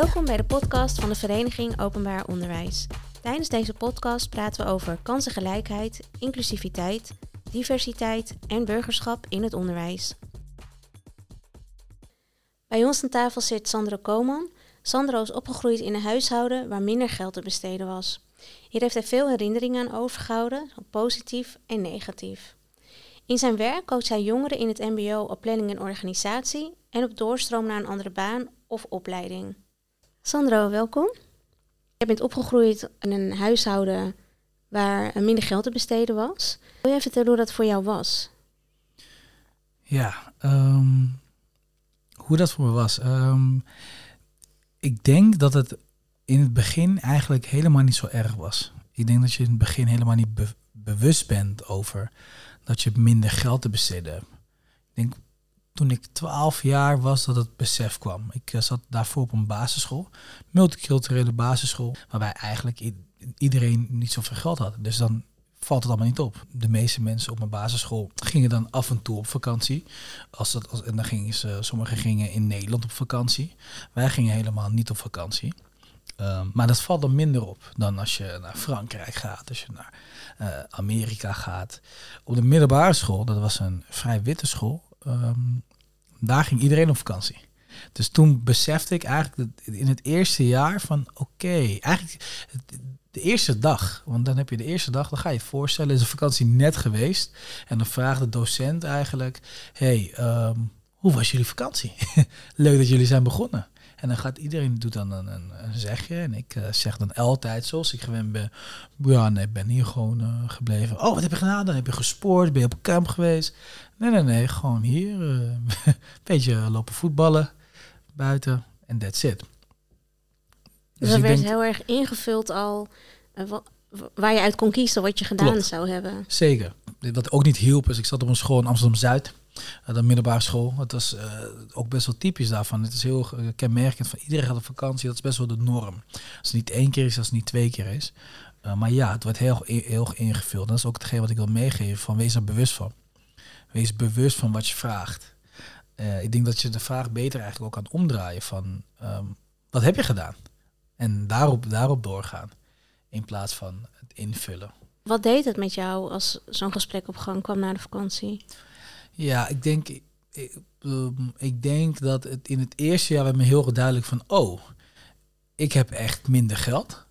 Welkom bij de podcast van de Vereniging Openbaar Onderwijs. Tijdens deze podcast praten we over kansengelijkheid, inclusiviteit, diversiteit en burgerschap in het onderwijs. Bij ons aan tafel zit Sandro Koman. Sandro is opgegroeid in een huishouden waar minder geld te besteden was. Hier heeft hij veel herinneringen aan overgehouden, positief en negatief. In zijn werk coacht hij jongeren in het MBO op planning en organisatie en op doorstroom naar een andere baan of opleiding. Sandro, welkom. Je bent opgegroeid in een huishouden waar minder geld te besteden was. Wil je vertellen hoe dat voor jou was? Ja, ehm, hoe dat voor me was. Ehm, ik denk dat het in het begin eigenlijk helemaal niet zo erg was. Ik denk dat je in het begin helemaal niet bewust bent over dat je minder geld te besteden hebt. Ik denk toen ik 12 jaar was dat het besef kwam. Ik eh, zat daarvoor op een basisschool, multiculturele basisschool, waarbij eigenlijk iedereen niet zoveel geld had. Dus dan valt het allemaal niet op. De meeste mensen op mijn basisschool gingen dan af en toe op vakantie. Als dat, en dan gingen ze, sommigen gingen in Nederland op vakantie. Wij gingen helemaal niet op vakantie. Ehm, maar dat valt dan minder op dan als je naar Frankrijk gaat, als je naar uh, Amerika gaat. Op de middelbare school, dat was een vrij witte school, ehm, daar ging iedereen op vakantie. Dus toen besefte ik eigenlijk in het eerste jaar van oké, eigenlijk de eerste dag, want dan heb je de eerste dag, dan ga je je voorstellen, is de vakantie net geweest. En dan vraagt de docent eigenlijk, hey, ehm, hoe was jullie vakantie? Leuk dat jullie zijn begonnen. En dan gaat iedereen doet dan een, een, een zegje. En ik uh, zeg dan altijd zoals ik gewend ben. Ja, nee, ik ben hier gewoon uh, gebleven. Oh, wat heb je gedaan? Dan heb je gesport? Ben je op camp geweest? Nee, nee, nee. Gewoon hier. Een uh, beetje lopen voetballen. Buiten. En that's it. Dus, dus dat werd denk, heel erg ingevuld al. Waar je uit kon kiezen wat je gedaan klopt. zou hebben. Zeker. Wat ook niet hielp is, ik zat op een school in Amsterdam-Zuid. Uh, de middelbare school. Het was uh, ook best wel typisch daarvan. Het is heel uh, kenmerkend van iedereen gaat op vakantie. Dat is best wel de norm. Als het niet één keer is, als het niet twee keer is. maar ja, het wordt heel, heel ingevuld. Dat is ook hetgeen wat ik wil meegeven. Van wees er bewust van. Wees bewust van wat je vraagt. ik denk dat je de vraag beter eigenlijk ook kan omdraaien van um, wat heb je gedaan? En daarop, daarop doorgaan. In plaats van het invullen. Wat deed het met jou als zo'n gesprek op gang kwam na de vakantie? Ja, ik denk, ik, ehm, ik denk dat het in het eerste jaar werd me heel duidelijk van, oh, ik heb echt minder geld.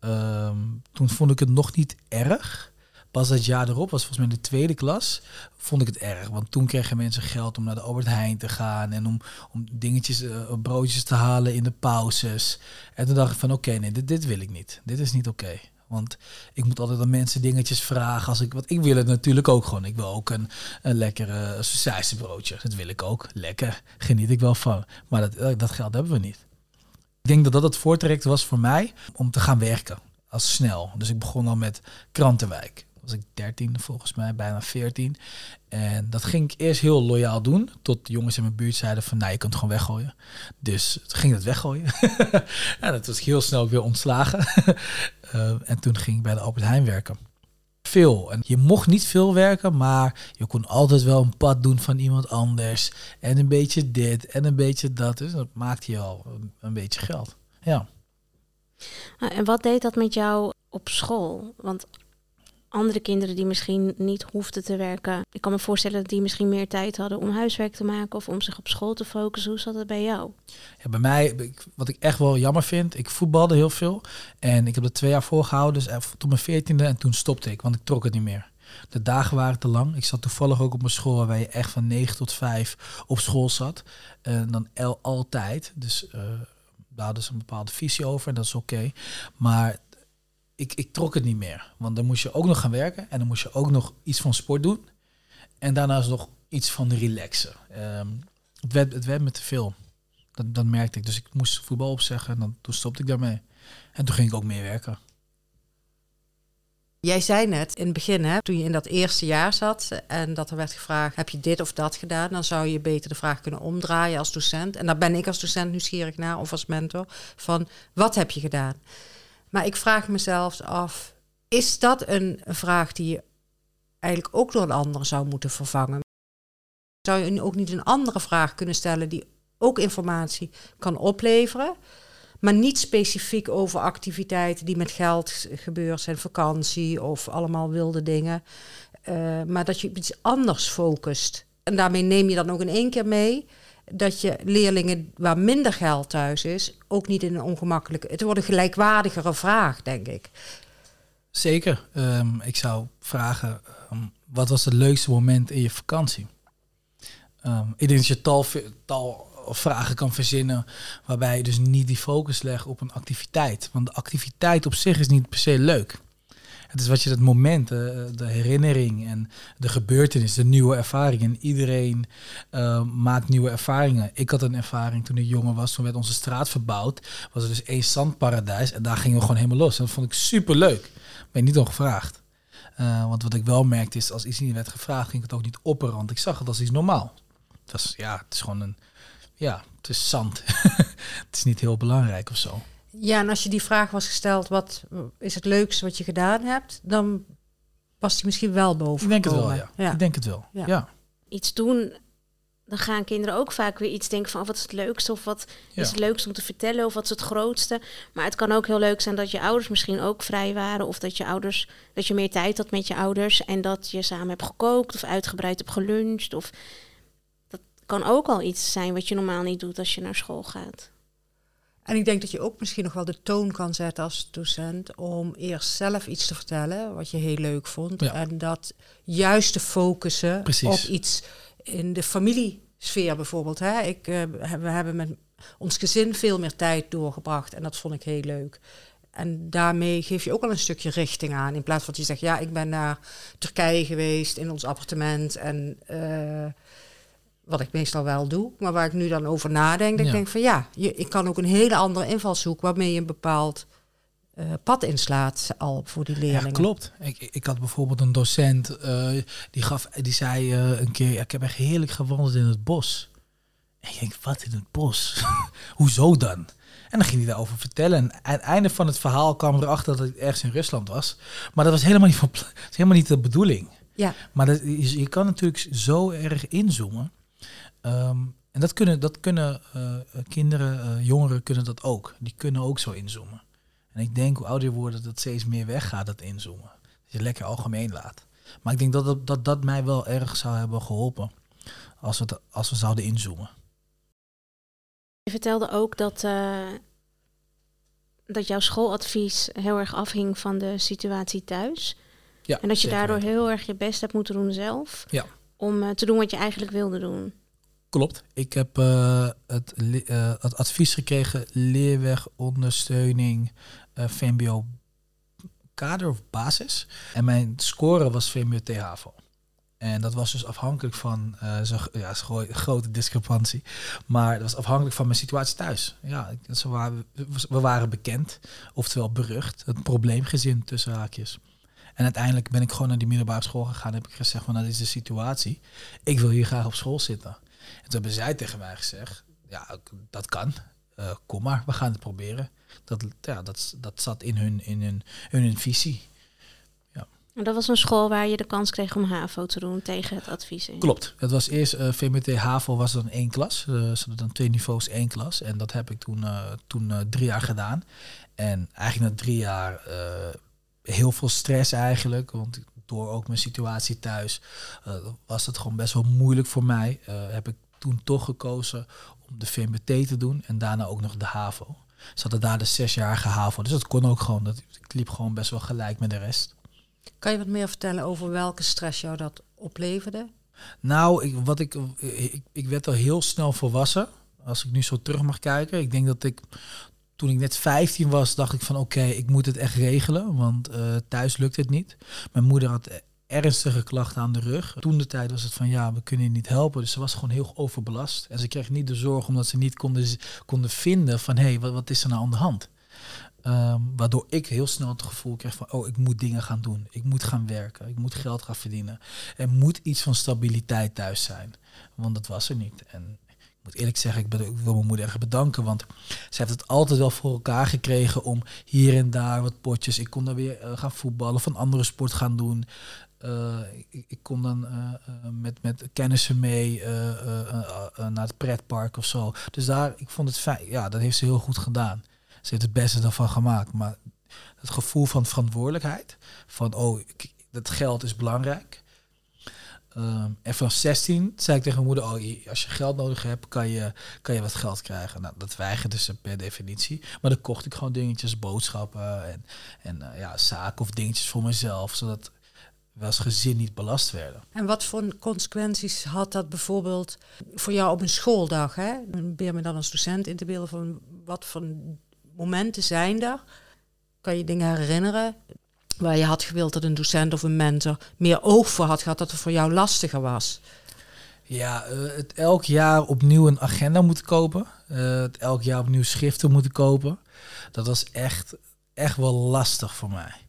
Ehm, toen vond ik het nog niet erg. Pas dat jaar erop, was volgens mij de tweede klas, vond ik het erg. Want toen kregen mensen geld om naar de Albert Heijn te gaan en om, om dingetjes, uh, broodjes te halen in de pauzes. En toen dacht ik van oké, nee, dit, dit wil ik niet. Dit is niet oké. Want ik moet altijd aan mensen dingetjes vragen. Als ik, want ik wil het natuurlijk ook gewoon. Ik wil ook een, een lekkere broodje. Dat wil ik ook. Lekker. Geniet ik wel van. Maar dat, eh, dat geld hebben we niet. Ik denk dat dat het voortrekt was voor mij om te gaan werken. Als snel. Dus ik begon al met Krantenwijk was ik 13 volgens mij, bijna 14. En dat ging ik eerst heel loyaal doen. Tot de jongens in mijn buurt zeiden van, nou, je kunt gewoon weggooien. Dus ging het weggooien. en dat was heel snel weer ontslagen. uh, en toen ging ik bij de Albert Heijn werken. Veel. En je mocht niet veel werken, maar je kon altijd wel een pad doen van iemand anders. En een beetje dit en een beetje dat. Dus dat maakte je al een, een beetje geld. Ja. En wat deed dat met jou op school? Want andere kinderen die misschien niet hoefden te werken. Ik kan me voorstellen dat die misschien meer tijd hadden om huiswerk te maken of om zich op school te focussen. Hoe zat het bij jou? Ja, bij mij, wat ik echt wel jammer vind, ik voetbalde heel veel. En ik heb dat twee jaar volgehouden, dus tot mijn veertiende. En toen stopte ik, want ik trok het niet meer. De dagen waren te lang. Ik zat toevallig ook op mijn school waar je echt van 9 tot 5 op school zat. En dan el, altijd. Dus uh, daar hadden ze een bepaalde visie over en dat is oké. Maar ik, ik trok het niet meer. Want dan moest je ook nog gaan werken en dan moest je ook nog iets van sport doen. En daarnaast nog iets van relaxen. Um, het, werd, het werd me te veel. Dat, dat merkte ik. Dus ik moest voetbal opzeggen en dan, toen stopte ik daarmee. En toen ging ik ook meer werken. Jij zei net in het begin, hè, toen je in dat eerste jaar zat en dat er werd gevraagd: heb je dit of dat gedaan? Dan zou je beter de vraag kunnen omdraaien als docent. En daar ben ik als docent nieuwsgierig naar of als mentor: van wat heb je gedaan? Maar ik vraag mezelf af, is dat een vraag die je eigenlijk ook door een andere zou moeten vervangen? Zou je ook niet een andere vraag kunnen stellen die ook informatie kan opleveren? Maar niet specifiek over activiteiten die met geld gebeuren zijn, vakantie of allemaal wilde dingen. Uh, maar dat je iets anders focust. En daarmee neem je dan ook in één keer mee dat je leerlingen waar minder geld thuis is, ook niet in een ongemakkelijke. Het wordt een gelijkwaardigere vraag, denk ik. Zeker. Um, ik zou vragen: um, wat was het leukste moment in je vakantie? Um, ik denk dat je tal, tal vragen kan verzinnen waarbij je dus niet die focus legt op een activiteit. Want de activiteit op zich is niet per se leuk. Het is wat je het moment, de, de herinnering en de gebeurtenis, de nieuwe ervaring. En iedereen uh, maakt nieuwe ervaringen. Ik had een ervaring toen ik jonger was. Toen werd onze straat verbouwd. Was er dus één zandparadijs. En daar gingen we gewoon helemaal los. En dat vond ik super leuk. Ben je niet om gevraagd. Uh, want wat ik wel merkte is, als iets niet werd gevraagd, ging het ook niet opperen. Want ik zag het als iets normaal. Het, was, ja, het is gewoon een, ja, het is zand. het is niet heel belangrijk of zo. Ja, en als je die vraag was gesteld, wat is het leukste wat je gedaan hebt, dan past hij misschien wel boven. Ik denk het wel, ja. ja. Ik denk het wel, ja. Iets doen, dan gaan kinderen ook vaak weer iets denken van oh, wat is het leukste of wat is het leukste om te vertellen of wat is het grootste. Maar het kan ook heel leuk zijn dat je ouders misschien ook vrij waren of dat je ouders dat je meer tijd had met je ouders en dat je samen hebt gekookt of uitgebreid hebt geluncht of dat kan ook al iets zijn wat je normaal niet doet als je naar school gaat. En ik denk dat je ook misschien nog wel de toon kan zetten als docent om eerst zelf iets te vertellen wat je heel leuk vond. En dat juist te focussen op iets in de familiesfeer bijvoorbeeld. Hè. Ik, uh, we hebben met ons gezin veel meer tijd doorgebracht en dat vond ik heel leuk. En daarmee geef je ook al een stukje richting aan. In plaats van dat je zegt, ja, ik ben naar Turkije geweest in ons appartement en... Uh, wat ik meestal wel doe, maar waar ik nu dan over nadenk, dat ik denk van ja, je, ik kan ook een hele andere invalshoek waarmee je een bepaald uh, pad inslaat al voor die leerlingen. Ja, klopt. Ik, ik had bijvoorbeeld een docent uh, die, gaf, die zei uh, een keer, ik heb echt heerlijk gewandeld in het bos. En ik denk, wat in het bos? Hoezo dan? En dan ging hij daarover vertellen. En aan het einde van het verhaal kwam erachter dat ik ergens in Rusland was. Maar dat was helemaal niet, van, helemaal niet de bedoeling. Ja. Maar dat, je, je kan natuurlijk zo erg inzoomen. Um, en dat kunnen, dat kunnen uh, kinderen, uh, jongeren kunnen dat ook. Die kunnen ook zo inzoomen. En ik denk hoe ouder je wordt, dat steeds meer weggaat, dat inzoomen. Dat je lekker algemeen laat. Maar ik denk dat dat, dat, dat mij wel erg zou hebben geholpen als we, als we zouden inzoomen. Je vertelde ook dat, uh, dat jouw schooladvies heel erg afhing van de situatie thuis. Ja, en dat je daardoor heel erg je best hebt moeten doen zelf. Ja. Om te doen wat je eigenlijk wilde doen. Klopt. Ik heb uh, het, uh, het, advies gekregen, leerweg, ondersteuning, uh, VMBO kader of basis. En mijn score was VMBO THAVO. En dat was dus afhankelijk van, zo, ja, een grote discrepantie, maar dat was afhankelijk van mijn situatie thuis. Ja, we waren bekend, oftewel berucht, het probleemgezin tussen haakjes. En uiteindelijk ben ik gewoon naar die middelbare school gegaan. Heb ik gezegd van, nou, dit is de situatie. Ik wil hier graag op school zitten. En toen hebben zij tegen mij gezegd, ja, dat kan. Uh, kom maar, we gaan het proberen. Dat, ja, dat, dat zat in hun, in hun, hun visie. Ja. En dat was een school waar je de kans kreeg om HAVO te doen tegen het advies in. Klopt. Het was eerst uh, eh, VMT HAVO was dan één klas. Uh, ze hadden dan twee niveaus één klas. En dat heb ik toen, toen drie jaar gedaan. En eigenlijk na drie jaar heel veel stress eigenlijk. Want door ook mijn situatie thuis, uh, was het gewoon best wel moeilijk voor mij. Uh, heb ik toen toch gekozen om de VMBT te doen en daarna ook nog de HAVO. Ze hadden daar de zesjarige HAVO, dus dat kon ook gewoon. Dat, ik liep gewoon best wel gelijk met de rest. Kan je wat meer vertellen over welke stress jou dat opleverde? Nou, ik, wat ik, ik, ik werd al heel snel volwassen. Als ik nu zo terug mag kijken. Ik denk dat ik toen ik net 15 was, dacht ik van oké, ik moet het echt regelen, want uh, thuis lukt het niet. Mijn moeder had ernstige klachten aan de rug. Toen de tijd was het van ja, we kunnen je niet helpen. Dus ze was gewoon heel overbelast. En ze kreeg niet de zorg omdat ze niet konden, konden vinden van hé, hey, wat, wat is er nou aan de hand? Um, waardoor ik heel snel het gevoel kreeg van, oh, ik moet dingen gaan doen. Ik moet gaan werken. Ik moet geld gaan verdienen. Er moet iets van stabiliteit thuis zijn. Want dat was er niet. En moet eerlijk zeggen, ik, wil mijn moeder erg bedanken. Want ze heeft het altijd wel voor elkaar gekregen om hier en daar wat potjes. Ik kon dan weer uh, gaan voetballen of een andere sport gaan doen. Uh, ik, ik, kon dan uh, met, met kennissen mee naar het pretpark of zo. Dus daar, ik vond het fijn. Ja, dat heeft ze heel goed gedaan. Ze heeft het beste ervan gemaakt. Maar het gevoel van verantwoordelijkheid, van oh, dat geld is belangrijk. Ehm, en vanaf 16 zei ik tegen mijn moeder, oh, als je geld nodig hebt, kan je, kan je wat geld krijgen. Nou, dat weigerde ze per definitie. Maar dan kocht ik gewoon dingetjes, boodschappen en, en uh, ja, zaken of dingetjes voor mezelf, zodat we als gezin niet belast werden. En wat voor consequenties had dat bijvoorbeeld voor jou op een schooldag? Hè? Probeer me dan als docent in te beelden van wat voor momenten zijn er? Kan je dingen herinneren waar je had gewild dat een docent of een mentor meer oog voor had gehad, dat het voor jou lastiger was? Ja, uh, het elk jaar opnieuw een agenda moeten kopen. Uh, het elk jaar opnieuw schriften moeten kopen. Dat was echt, echt wel lastig voor mij.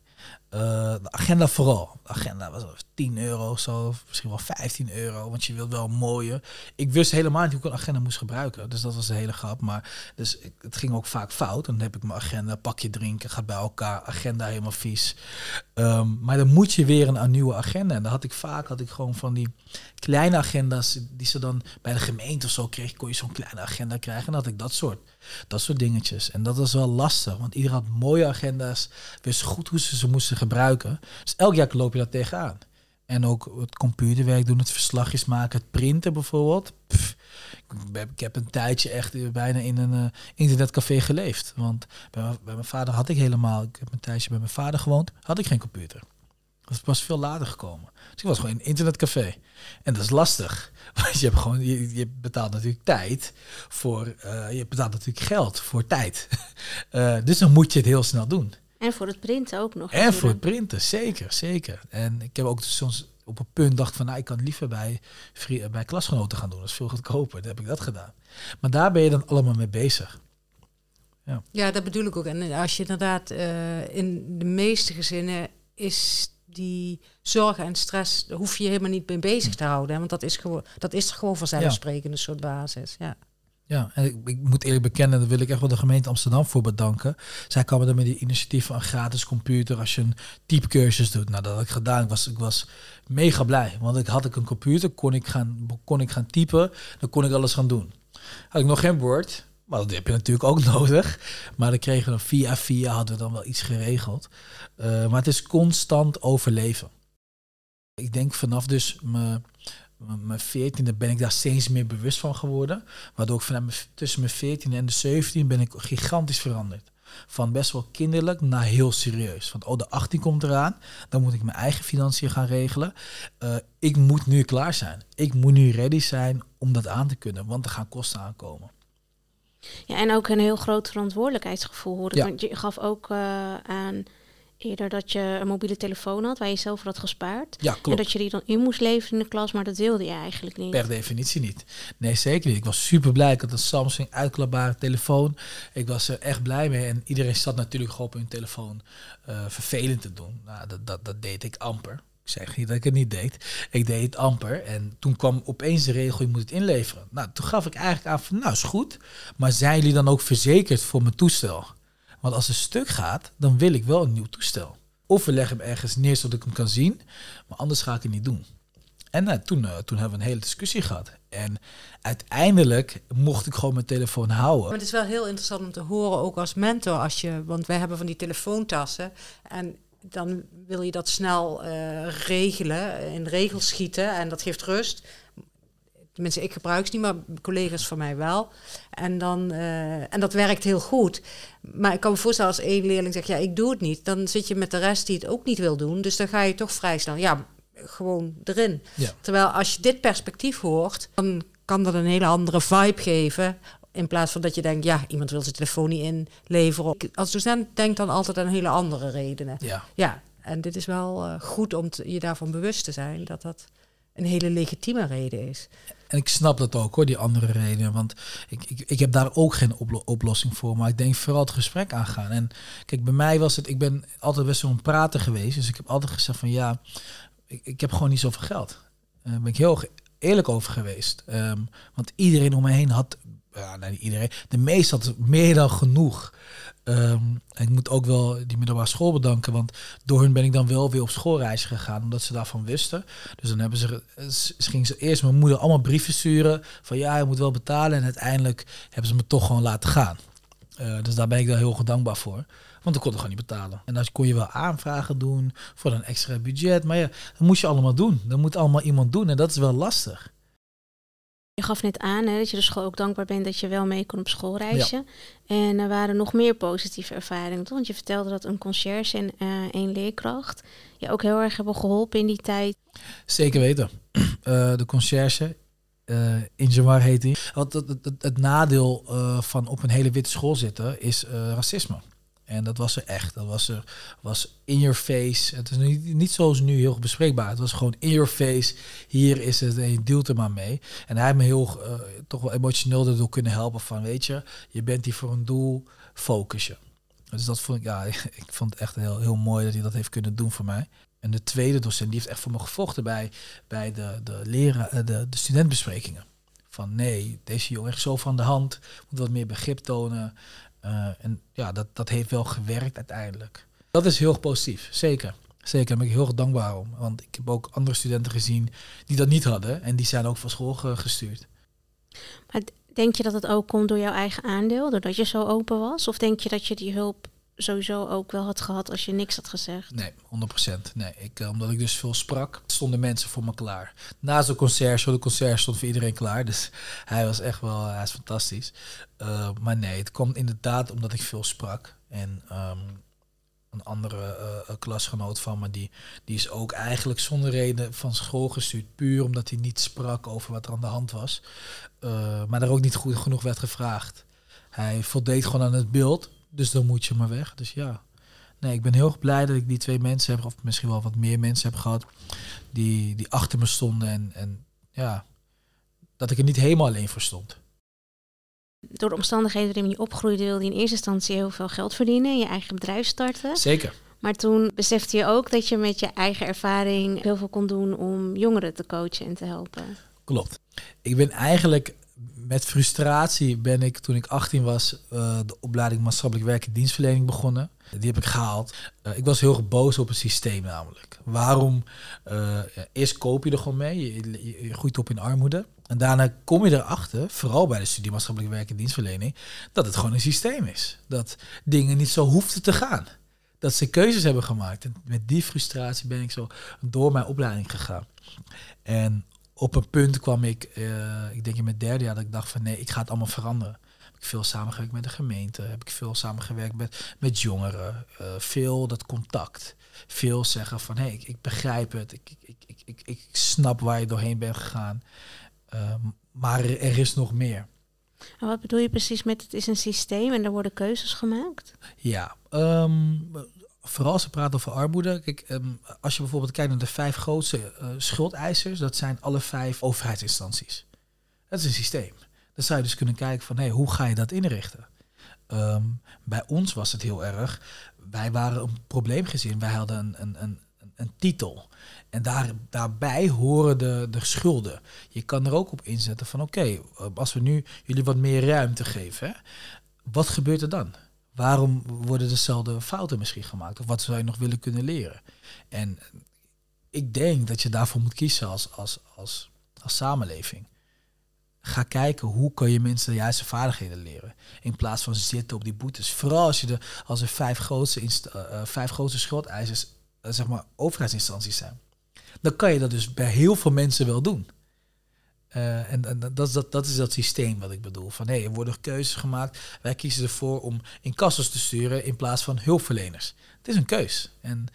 Uh, de agenda vooral. De agenda was 10 euro of zo, misschien wel 15 euro, want je wilt wel een mooie. Ik wist helemaal niet hoe ik een agenda moest gebruiken, dus dat was de hele grap. Maar dus het ging ook vaak fout. Dan heb ik mijn agenda, pakje drinken, gaat bij elkaar, agenda helemaal vies. Um, maar dan moet je weer een, nieuwe agenda. En dan had ik vaak had ik gewoon van die kleine agenda's die ze dan bij de gemeente of zo kreeg, kon je zo'n kleine agenda krijgen. En dan had ik dat soort, dat soort dingetjes. En dat was wel lastig, want iedereen had mooie agenda's, wist goed hoe ze ze moesten gebruiken. Dus elk jaar loop je daar tegenaan. En ook het computerwerk doen, het verslagjes maken, het printen bijvoorbeeld. Ik heb een tijdje echt bijna in een uh, internetcafé geleefd. Want bij, bij, mijn vader had ik helemaal, ik heb een tijdje bij mijn vader gewoond, had ik geen computer. Dat was veel later gekomen. Dus ik was gewoon in een internetcafé. En dat is lastig. Want je, hebt gewoon, je, je betaalt natuurlijk tijd voor, uh, je betaalt natuurlijk geld voor tijd. uh, dus dan moet je het heel snel doen. En voor het printen ook nog. En natuurlijk. voor het printen, zeker, zeker. En ik heb ook soms op een punt dacht van, nou, ik kan liever bij, bij klasgenoten gaan doen. Dat is veel goedkoper. Dan heb ik dat gedaan. Maar daar ben je dan allemaal mee bezig. Ja, ja dat bedoel ik ook. En als je inderdaad uh, in de meeste gezinnen is die zorgen en stress, hoef je helemaal niet mee bezig te houden. Want dat is gewoon, dat is gewoon vanzelfsprekend een soort basis. Ja. Ja, en ik, moet eerlijk bekennen, daar wil ik echt wel de gemeente Amsterdam voor bedanken. Zij kwamen er met die initiatief van een gratis computer als je een typecursus doet. Nou, dat had ik gedaan. Ik was, ik was mega blij, want ik had ik een computer, kon ik, gaan, kon ik gaan typen, dan kon ik alles gaan doen. Had ik nog geen Word, maar dat heb je natuurlijk ook nodig. Maar dan kregen we dan via via, hadden we dan wel iets geregeld. Uh, maar het is constant overleven. Ik denk vanaf dus mijn mijn veertiende ben ik daar steeds meer bewust van geworden. Waardoor ik vanuit tussen mijn veertiende en de 17 ben ik gigantisch veranderd. Van best wel kinderlijk naar heel serieus. Van oh, de 18 komt eraan. Dan moet ik mijn eigen financiën gaan regelen. Uh, ik moet nu klaar zijn. Ik moet nu ready zijn om dat aan te kunnen. Want er gaan kosten aankomen. Ja, en ook een heel groot verantwoordelijkheidsgevoel hoor ik. Ja. Want je gaf ook uh, aan eerder dat je een mobiele telefoon had waar je zelf voor had gespaard. Ja, klopt. En dat je die dan in moest leveren in de klas, maar dat wilde je eigenlijk niet. Per definitie niet. Nee, zeker niet. Ik was super blij. Ik had een Samsung uitklapbare telefoon. Ik was er echt blij mee. En iedereen zat natuurlijk gewoon op hun telefoon uh, vervelend te doen. Nou, dat, dat, dat deed ik amper. Ik zeg niet dat ik het niet deed. Ik deed het amper. En toen kwam opeens de regel, je moet het inleveren. Nou, toen gaf ik eigenlijk aan van, nou is goed. Maar zijn jullie dan ook verzekerd voor mijn toestel? Want als het stuk gaat, dan wil ik wel een nieuw toestel. Of we leggen hem ergens neer zodat ik hem kan zien, maar anders ga ik het niet doen. En nou, toen, uh, toen hebben we een hele discussie gehad. En uiteindelijk mocht ik gewoon mijn telefoon houden. Maar het is wel heel interessant om te horen, ook als mentor, als je, want wij hebben van die telefoontassen. En dan wil je dat snel uh, regelen, in regels schieten en dat geeft rust. Tenminste, ik gebruik ze niet, maar collega's van mij wel. En, dan, uh, en dat werkt heel goed. Maar ik kan me voorstellen als één leerling zegt, ja, ik doe het niet. Dan zit je met de rest die het ook niet wil doen. Dus dan ga je toch vrij snel, ja, gewoon erin. Ja. Terwijl als je dit perspectief hoort, dan kan dat een hele andere vibe geven. In plaats van dat je denkt, ja, iemand wil zijn telefoon niet inleveren. Als docent denkt dan altijd aan hele andere redenen. Ja. ja en dit is wel uh, goed om te, je daarvan bewust te zijn dat dat een hele legitieme reden is. En ik snap dat ook hoor, die andere redenen. Want ik, ik, ik heb daar ook geen oplo oplossing voor. Maar ik denk vooral het gesprek aangaan. En kijk, bij mij was het, ik ben altijd best een prater geweest. Dus ik heb altijd gezegd van ja, ik, ik heb gewoon niet zoveel geld. Daar ben ik heel eerlijk over geweest. Um, want iedereen om me heen had, ja, nee, iedereen, de meeste had meer dan genoeg. Um, ik moet ook wel die middelbare school bedanken, want door hun ben ik dan wel weer op schoolreis gegaan, omdat ze daarvan wisten. Dus dan hebben ze, ze ging ze eerst mijn moeder allemaal brieven sturen van ja, je moet wel betalen. En uiteindelijk hebben ze me toch gewoon laten gaan. Uh, dus daar ben ik daar heel dankbaar voor. Want ik kon het gewoon niet betalen. En dan kon je wel aanvragen doen voor een extra budget. Maar ja, dat moest je allemaal doen. Dat moet allemaal iemand doen. En dat is wel lastig. Je gaf net aan hè, dat je de school ook dankbaar bent dat je wel mee kon op schoolreisje. En er waren nog meer positieve ervaringen. Toch? Want je vertelde dat een conciërge en uh, een leerkracht je ook heel erg hebben geholpen in die tijd. Zeker weten. Uh, de conciërge, uh, Injamar heet hij. Want het, het, het nadeel van op een hele witte school zitten is racisme. En dat was er echt. Dat was er was in your face. Het is niet, niet zoals nu heel bespreekbaar. Het was gewoon in your face. Hier is het en je deelt er maar mee. En hij heeft me heel uh, toch wel emotioneel erdoor kunnen helpen van weet je, je bent hier voor een doel, focus je. Dus dat vond ik, ja, ik vond het echt heel, heel mooi dat hij dat heeft kunnen doen voor mij. En de tweede docent, die heeft echt voor me gevochten bij, bij de, de, leren, eh, de, de studentbesprekingen. Van nee, deze jongen echt zo van de hand, moet wat meer begrip tonen. Uh, en ja, dat, dat heeft wel gewerkt uiteindelijk. Dat is heel positief, zeker. Zeker, daar ben ik heel dankbaar om. Want ik heb ook andere studenten gezien die dat niet hadden. En die zijn ook van school gestuurd. Maar denk je dat het ook komt door jouw eigen aandeel? Doordat je zo open was? Of denk je dat je die hulp sowieso ook wel had gehad als je niks had gezegd? Nee, 100%. Nee, ik, eh, omdat ik dus veel sprak, stonden mensen voor me klaar. Naast de concert, de concert stond voor iedereen klaar. Dus hij was echt wel, hij is fantastisch. Uh, maar nee, het kwam inderdaad omdat ik veel sprak. En um, een andere klasgenoot van me, die, die is ook eigenlijk zonder reden van school gestuurd. Puur omdat hij niet sprak over wat er aan de hand was. Maar er ook niet goed genoeg werd gevraagd. Hij voldeed gewoon aan het beeld. Dus dan moet je maar weg. Dus ja. Nee, ik ben heel blij dat ik die twee mensen heb, of misschien wel wat meer mensen heb gehad, die, die achter me stonden. En, en ja, dat ik er niet helemaal alleen voor stond. Door de omstandigheden waarin je opgroeide, wilde je in eerste instantie heel veel geld verdienen, je eigen bedrijf starten. Zeker. Maar toen besefte je ook dat je met je eigen ervaring heel veel kon doen om jongeren te coachen en te helpen. Klopt. Ik ben eigenlijk met frustratie ben ik toen ik 18 was uh, de opleiding maatschappelijk werk en dienstverlening begonnen. Die heb ik gehaald. Uh, ik was heel boos op het systeem namelijk. Waarom? Uh, eerst koop je er gewoon mee, je, je, groeit op in armoede. En daarna kom je erachter, vooral bij de studie maatschappelijk werk en dienstverlening, dat het gewoon een systeem is. Dat dingen niet zo hoefden te gaan. Dat ze keuzes hebben gemaakt. En met die frustratie ben ik zo door mijn opleiding gegaan. En op een punt kwam ik, uh, ik denk in mijn derde jaar, dat ik dacht van nee, ik ga het allemaal veranderen. Heb ik veel samengewerkt met de gemeente, heb ik veel samengewerkt met, met jongeren, uh, veel dat contact. Veel zeggen van hé, hey, ik, ik, begrijp het, ik, ik, ik, ik, ik snap waar je doorheen bent gegaan, uh, maar er, er, is nog meer. En wat bedoel je precies met het is een systeem en er worden keuzes gemaakt? Ja, um, vooral als we praten over armoede. Kijk, ehm, als je bijvoorbeeld kijkt naar de vijf grootste uh, schuldeisers, dat zijn alle vijf overheidsinstanties. Dat is een systeem. Dan zou je dus kunnen kijken van, hoe ga je dat inrichten? Um, bij ons was het heel erg, wij waren een probleemgezin. Wij hadden een, een, een, een titel. En daar, daarbij horen de, de schulden. Je kan er ook op inzetten van, oké, eh, als we nu jullie wat meer ruimte geven, hè, wat gebeurt er dan? Waarom worden dezelfde fouten misschien gemaakt? Of wat zou je nog willen kunnen leren? En ik denk dat je daarvoor moet kiezen als, als, als, als samenleving. Ga kijken hoe kan je mensen de juiste vaardigheden leren. In plaats van zitten op die boetes. Vooral als, je de, als er vijf grootste, uh, vijf grootste schuldeisers, uh, zeg maar, overheidsinstanties zijn. Dan kan je dat dus bij heel veel mensen wel doen. Uh, en, en dat, is dat, dat is dat systeem wat ik bedoel. Van hé, hey, er worden keuzes gemaakt. Wij kiezen ervoor om incassos te sturen in plaats van hulpverleners. Het is een keus. En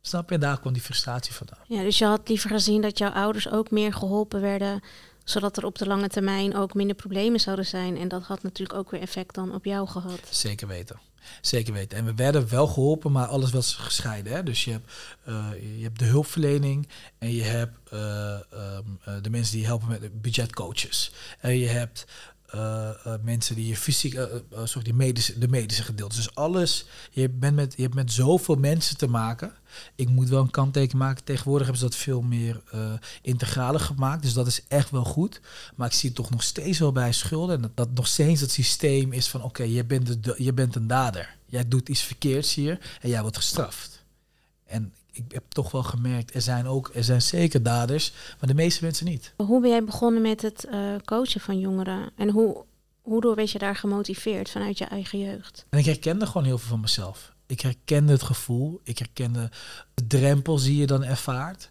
snap je, daar kwam die frustratie vandaan. Ja, dus je had liever gezien dat jouw ouders ook meer geholpen werden zodat er op de lange termijn ook minder problemen zouden zijn. En dat had natuurlijk ook weer effect dan op jou gehad. Zeker weten. Zeker weten. En we werden wel geholpen, maar alles was gescheiden. Hè? Dus je hebt, uh, je hebt de hulpverlening en je hebt uh, um, de mensen die helpen met budgetcoaches. En je hebt mensen die je fysiek, uh, sorry, die medische, de medische gedeelte. Dus alles, je, bent met, je hebt met zoveel mensen te maken. Ik moet wel een kanttekening maken. Tegenwoordig hebben ze dat veel meer integraler gemaakt. Dus dat is echt wel goed. Maar ik zie het toch nog steeds wel bij schulden. En dat, dat nog steeds het systeem is van oké, je, bent de, je bent een dader. Jij doet iets verkeerds hier en jij wordt gestraft. En ik heb toch wel gemerkt, er zijn ook, er zijn zeker daders, maar de meeste mensen niet. Hoe ben jij begonnen met het uh, coachen van jongeren? En hoe, hoe door werd je daar gemotiveerd vanuit je eigen jeugd? En ik herkende gewoon heel veel van mezelf. Ik herkende het gevoel. Ik herkende de drempels die je dan ervaart.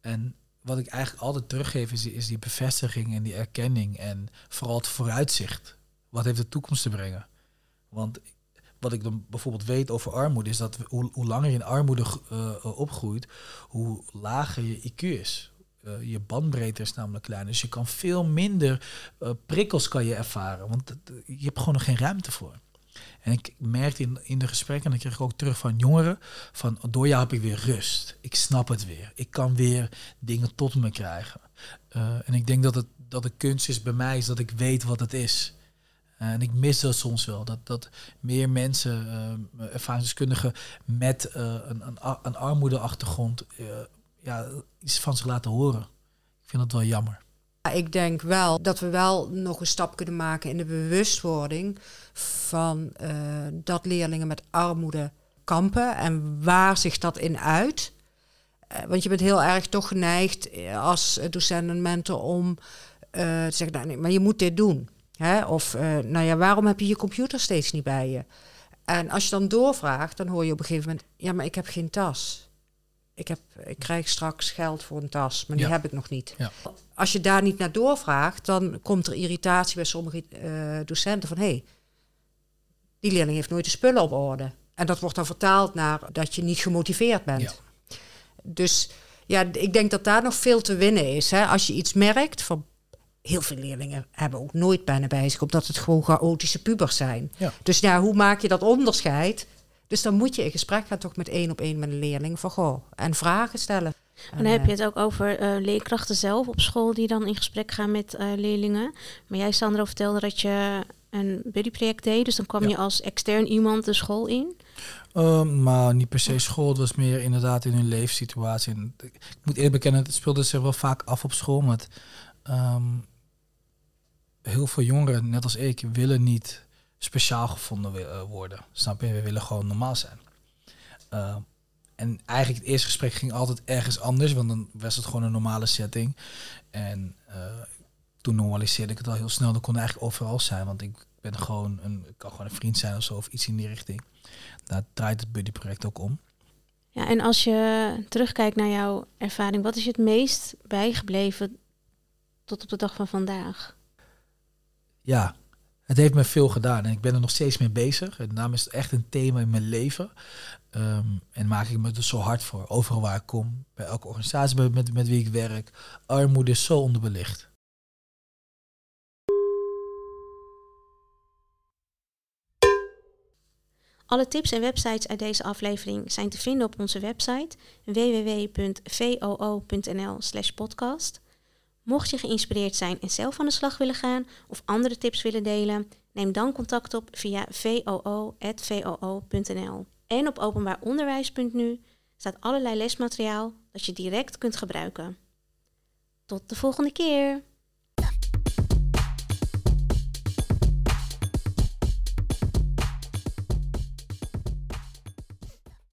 En wat ik eigenlijk altijd teruggeef is, is die bevestiging en die erkenning. En vooral het vooruitzicht. Wat heeft de toekomst te brengen? Want wat ik dan bijvoorbeeld weet over armoede is dat hoe, hoe langer je in armoede uh, opgroeit, hoe lager je IQ is. Uh, je bandbreedte is namelijk klein. Dus je kan veel minder prikkels kan je ervaren. Want je hebt gewoon nog geen ruimte voor. En ik merkte in, in de gesprekken, en dan kreeg ik ook terug van jongeren, van door jou heb ik weer rust. Ik snap het weer. Ik kan weer dingen tot me krijgen. En ik denk dat, het, dat de kunst is bij mij, is dat ik weet wat het is. En ik mis dat soms wel. Dat, dat meer mensen, uh, ervaringsdeskundigen met uh, een, een, een armoedeachtergrond, ja, iets van zich laten horen. Ik vind dat wel jammer. Ik denk wel dat we wel nog een stap kunnen maken in de bewustwording van dat leerlingen met armoede kampen en waar zich dat in uit. Want je bent heel erg toch geneigd eh, als docent en mentor om te zeggen, nou, nee, maar je moet dit doen. Hè? Of, nou ja, waarom heb je je computer steeds niet bij je? En als je dan doorvraagt, dan hoor je op een gegeven moment, ja, maar ik heb geen tas ik, heb, ik krijg straks geld voor een tas, maar die heb ik nog niet. Ja. Als je daar niet naar doorvraagt, dan komt er irritatie bij sommige uh, docenten van hé, hey, die leerling heeft nooit de spullen op orde. En dat wordt dan vertaald naar dat je niet gemotiveerd bent. Ja. Dus ja, ik denk dat daar nog veel te winnen is. Hè? Als je iets merkt van heel veel leerlingen hebben ook nooit bijna bij zich, omdat het gewoon chaotische pubers zijn. Ja. Dus ja, hoe maak je dat onderscheid? Dus dan moet je in gesprek gaan toch met één op één met een leerling van goh, en vragen stellen. En dan heb je het ook over uh, leerkrachten zelf op school die dan in gesprek gaan met uh, leerlingen. Maar jij, Sandro, vertelde dat je een buddyproject deed. Dus dan kwam je als extern iemand de school in. Um, maar niet per se school. Het was meer inderdaad in hun leefsituatie. En ik moet eerlijk bekennen, het speelde zich wel vaak af op school. Met um, heel veel jongeren, net als ik, willen niet speciaal gevonden uh, worden. Snap je? We willen gewoon normaal zijn. Uh, en eigenlijk het eerste gesprek ging altijd ergens anders, want dan was het gewoon een normale setting. En uh, toen normaliseerde ik het al heel snel. Dan kon eigenlijk overal zijn, want ik ben gewoon een, ik kan gewoon een vriend zijn of zo, of iets in die richting. Daar draait het buddyproject ook om. Ja, en als je terugkijkt naar jouw ervaring, wat is je het meest bijgebleven tot op de dag van vandaag? Ja, het heeft me veel gedaan en ik ben er nog steeds mee bezig. En daarom is het echt een thema in mijn leven. Um, en maak ik me er zo hard voor. Overal waar ik kom, bij elke organisatie met, met, met wie ik werk. Armoede is zo onderbelicht. Alle tips en websites uit deze aflevering zijn te vinden op onze website www.voo.nl/podcast. Mocht je geïnspireerd zijn en zelf aan de slag willen gaan of andere tips willen delen, neem dan contact op via voo.voo.nl. En op openbaaronderwijs.nu staat allerlei lesmateriaal dat je direct kunt gebruiken. Tot de volgende keer!